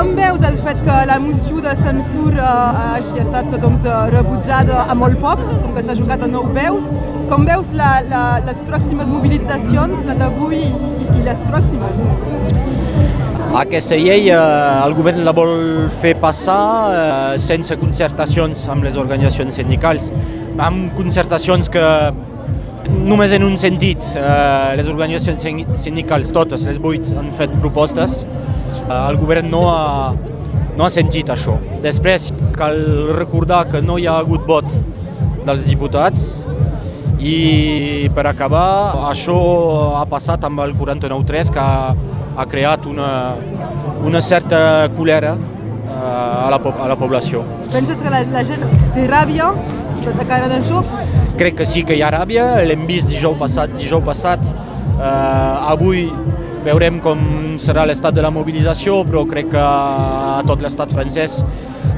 Com veus el fet que la moció de censura hagi estat doncs, rebutjada a molt poc, com que s'ha jugat a nou veus? Com veus la, la, les pròximes mobilitzacions, la d'avui i, i les pròximes? Aquesta llei eh, el govern la vol fer passar eh, sense concertacions amb les organitzacions sindicals, amb concertacions que només en un sentit, eh, les organitzacions sindicals, totes les vuit, han fet propostes. El govern no ha, no ha sentit això. Després cal recordar que no hi ha hagut vot dels diputats i per acabar això ha passat amb el 49.3 que ha, ha creat una, una certa colera eh, a, la, a la població. Penses que la, la gent té ràbia de cara d'això? Crec que sí que hi ha ràbia, l'hem vist dijous passat, dijous passat. Eh, avui veurem com serà l'estat de la mobilització, però crec que a tot l'estat francès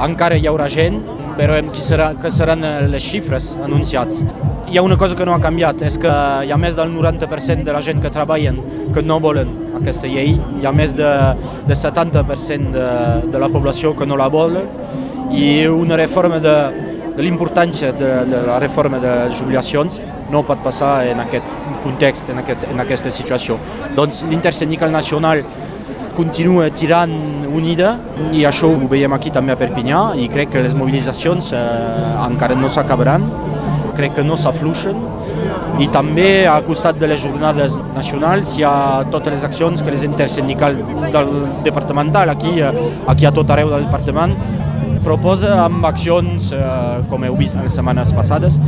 encara hi haurà gent, veurem qui serà, que seran les xifres anunciats. Hi ha una cosa que no ha canviat, és que hi ha més del 90% de la gent que treballen que no volen aquesta llei, hi ha més de, de 70% de, de la població que no la volen i una reforma de, de l'importància de, de la reforma de jubilacions no pot passar en aquest context, en, aquest, en aquesta situació. Doncs l'intersindical nacional continua tirant unida i això ho veiem aquí també a Perpinyà i crec que les mobilitzacions eh, encara no s'acabaran, crec que no s'afluixen i també al costat de les jornades nacionals hi ha totes les accions que les intersindicals del departamental aquí, eh, aquí a tot arreu del departament proposa amb accions, eh, com heu vist les setmanes passades,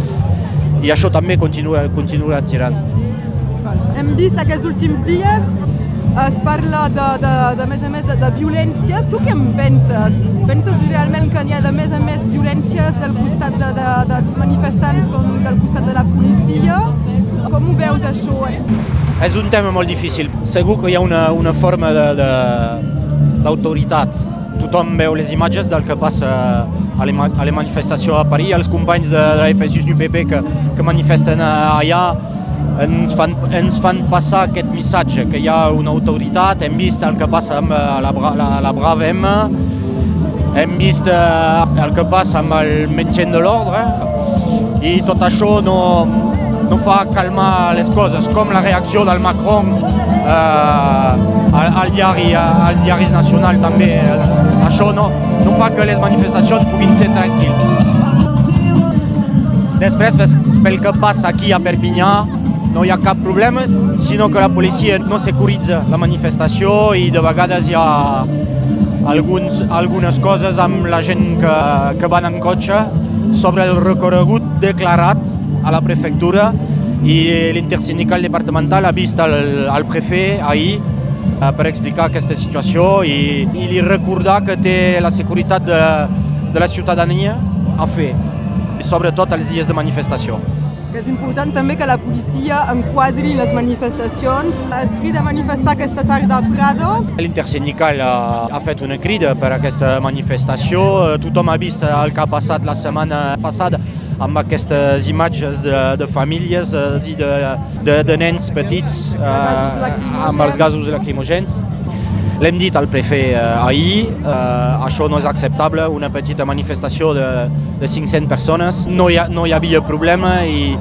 i això també continua, continua tirant. Hem vist aquests últims dies es parla de, de, de més a més de, de violències. Tu què en penses? Penses realment que hi ha de més a més violències del costat de, de, dels manifestants com del costat de la policia? Com ho veus això? Eh? És un tema molt difícil. Segur que hi ha una, una forma d'autoritat tothom veu les imatges del que passa a la manifestació a París, els companys de, de la FSU UPP que, que manifesten allà ens fan, ens fan passar aquest missatge, que hi ha una autoritat, hem vist el que passa amb la, la, la Brava M, hem vist el que passa amb el maintien de l'ordre, i tot això no, no fa calmar les coses, com la reacció del Macron eh, al, al diari, als diaris nacionals també. Això no, no fa que les manifestacions puguin ser tranquil·les. Després, pel que passa aquí a Perpinyà, no hi ha cap problema, sinó que la policia no securitza la manifestació i de vegades hi ha alguns, algunes coses amb la gent que, que van en cotxe sobre el recorregut declarat a la prefectura i l'intersindical departamental ha vist el, el prefet ahir per explicar aquesta situació i, i li recordar que té la seguretat de, de la ciutadania a fer, sobretot els dies de manifestació. Que és important també que la policia enquadri les manifestacions. Has crida a manifestar aquesta tarda a Prado. L'intersindical ha, ha fet una crida per aquesta manifestació. Tothom ha vist el que ha passat la setmana passada amb aquestes imatges de, de famílies i de, de, de nens petits eh, amb els gasos lacrimogèns. L'hem dit al prefet eh, ahir, eh, això no és acceptable, una petita manifestació de, de 500 persones, no hi, ha, no hi havia problema i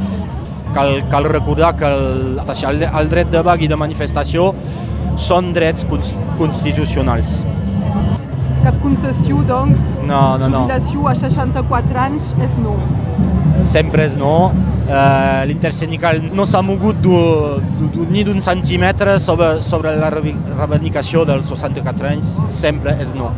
cal, cal recordar que el, el, el dret de vaga i de manifestació són drets constitucionals. Cap concessió, doncs, no, no, no. jubilació a 64 anys és no. Sempre és no. Uh, L'intersindical no s'ha mogut ni d'un centímetre sobre, sobre la reivindicació dels 64 anys, sempre és no.